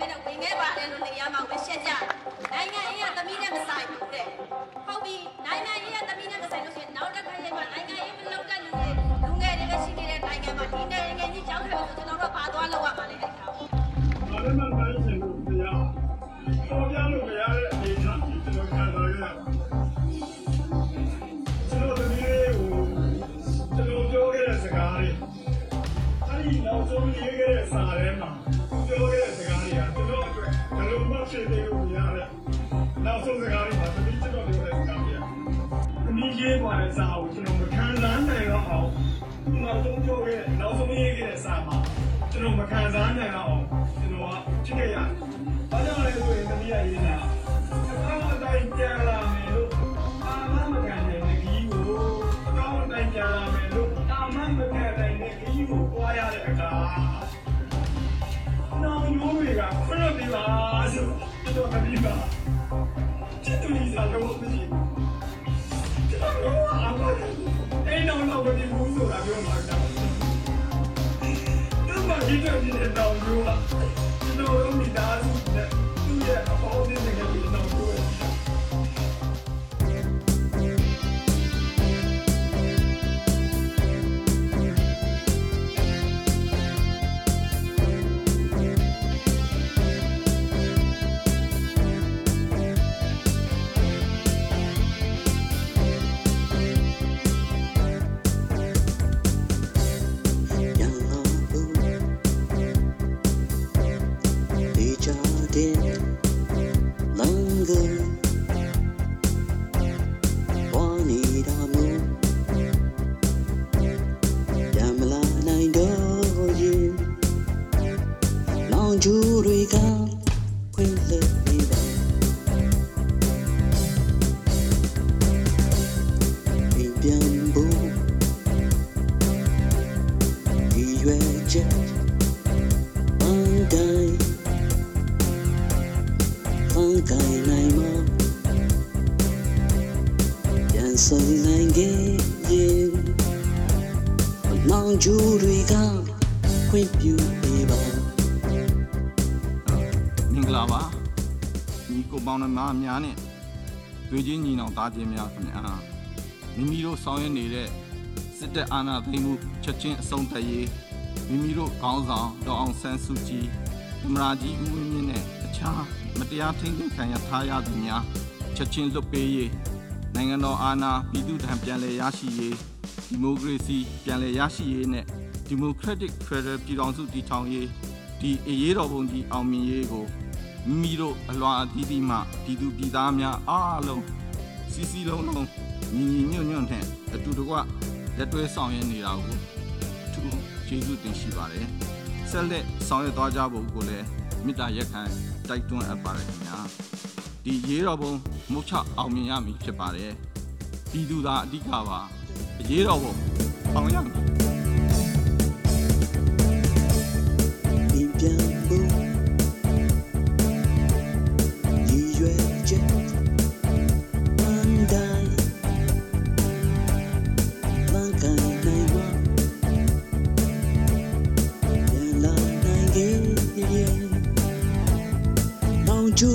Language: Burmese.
ခဲ့ဘဲနဲ့ဝင်ခဲ့ပါတယ်လို့နေရာမှာပဲရှက်ကြနိုင်ငံရေးကသမီးနဲ့မဆိုင်ဘူးတဲ့ဟုတ်ပြီနိုင်ငံရေးကသမီးနဲ့မဆိုင်လို့ရှိရင်နောက်တစ်ခါရေးမှာနိုင်ငံရေးမလုပ်တဲ့လူတွေလူငယ်တွေပဲရှိနေတဲ့နိုင်ငံမှာဒီနိုင်ငံကြီးကြောက်ခဲ့လို့ကျွန်တော်တို့ပါသွားလောက်ရပါလေအဲ့ဒါကိုဘာလဲမှမနိုင်ချင်လို့တရားပေါ်ပြလို့မရတဲ့အနေအထားကိုကျွန်တော်ခံစားရတာကျွန်တော်တို့ဒီကိုကျွန်တော်ပြောခဲ့တဲ့စကားတွေအဲ့ဒီနောက်ဆုံးရေးခဲ့တဲ့စာထဲမှာ သမီးရေးသွားတဲ့စာကိုကျွန်တော်မခံစားနိုင်တော့အောင်နောက်ဆုံးပြောခဲ့တဲ့နောက်ဆုံးရေးခဲ့တဲ့စာမှာကျွန်တော်မခံစားနိုင်တော့အောင်ကျွန်တော်ကဖြစ်ခဲ့ရတယ်။ဘာကြောင့်လဲဆိုရင်သမီးရဲ့ရေးတာအကောင်းအတိုင်းပြန်လာမယ်လို့အာမမခံနိုင်တဲ့ခီးကိုအကောင်းအတိုင်းပြန်လာမယ်လို့အာမမခံနိုင်တဲ့ခီးကိုပွားရတဲ့အခါနောင်ရိုးတွေကဖရပြီပါဆိုတော့သမီးပါချစ်သူလေးစားတော့မရှိဘူး။ ဆိုတာပြောမှာလဲ။ဒီမှာဒီတဲ့ဒီတဲ့တောင်ပြောတာကျွန်တော်တို့မိသားစုနဲ့ did. ကိုင်းနိုင်မပြန်ဆုံနိုင်ခဲ့ရင်နောင်ကျူတွေကခွင့်ပြုပေးပါမင်္ဂလာပါညီကိုပေါင်းနှမများနဲ့တွေ့ချင်းညီနောင်သားချင်းများခင်ဗျာမိမိတို့ဆောင်ရွက်နေတဲ့စစ်တပ်အာဏာသိမ်းမှုချက်ချင်းအဆုံးသတ်ရေးမိမိတို့ခေါင်းဆောင်ဒေါအောင်ဆန်းစုကြည်သမ္မတကြီးဦးဝင်းမြင့်နဲ့အခြား မတရားထိန်းသိမ်းခံရထားရသူများချက်ချင်းလွတ်ပေးရေးနိုင်ငံတော်အာဏာပြည်သူ့ထံပြန်လည်ရရှိရေးဒီမိုကရေစီပြန်လည်ရရှိရေးနဲ့ Democratic Federal ပြည်ထောင်စုတည်ထောင်ရေးဒီအရေးတော်ပုံကြီးအောင်မြင်ရေးကိုမိမိတို့အလွန်အသီးသီးမှပြည်သူပြည်သားများအားလုံးစီစီလုံးလုံးညီညီညွတ်ညွတ်နဲ့အတူတကွလက်တွဲဆောင်ရွက်နေတာကိုအထူးကျေးဇူးတင်ရှိပါတယ်။ဆက်လက်ဆောင်ရွက်သွားကြဖို့ကိုလည်း မေတ္တာရက်ခံတိုက်တွန်းအပ်ပါတယ်ခင်ဗျာ။ဒီရေးတော်ပုံမုတ်ချအောင်မြင်ရမည်ဖြစ်ပါတယ်။ပြည်သူသားအဓိကပါအရေးတော်ပုံအောင်ရမည် Chú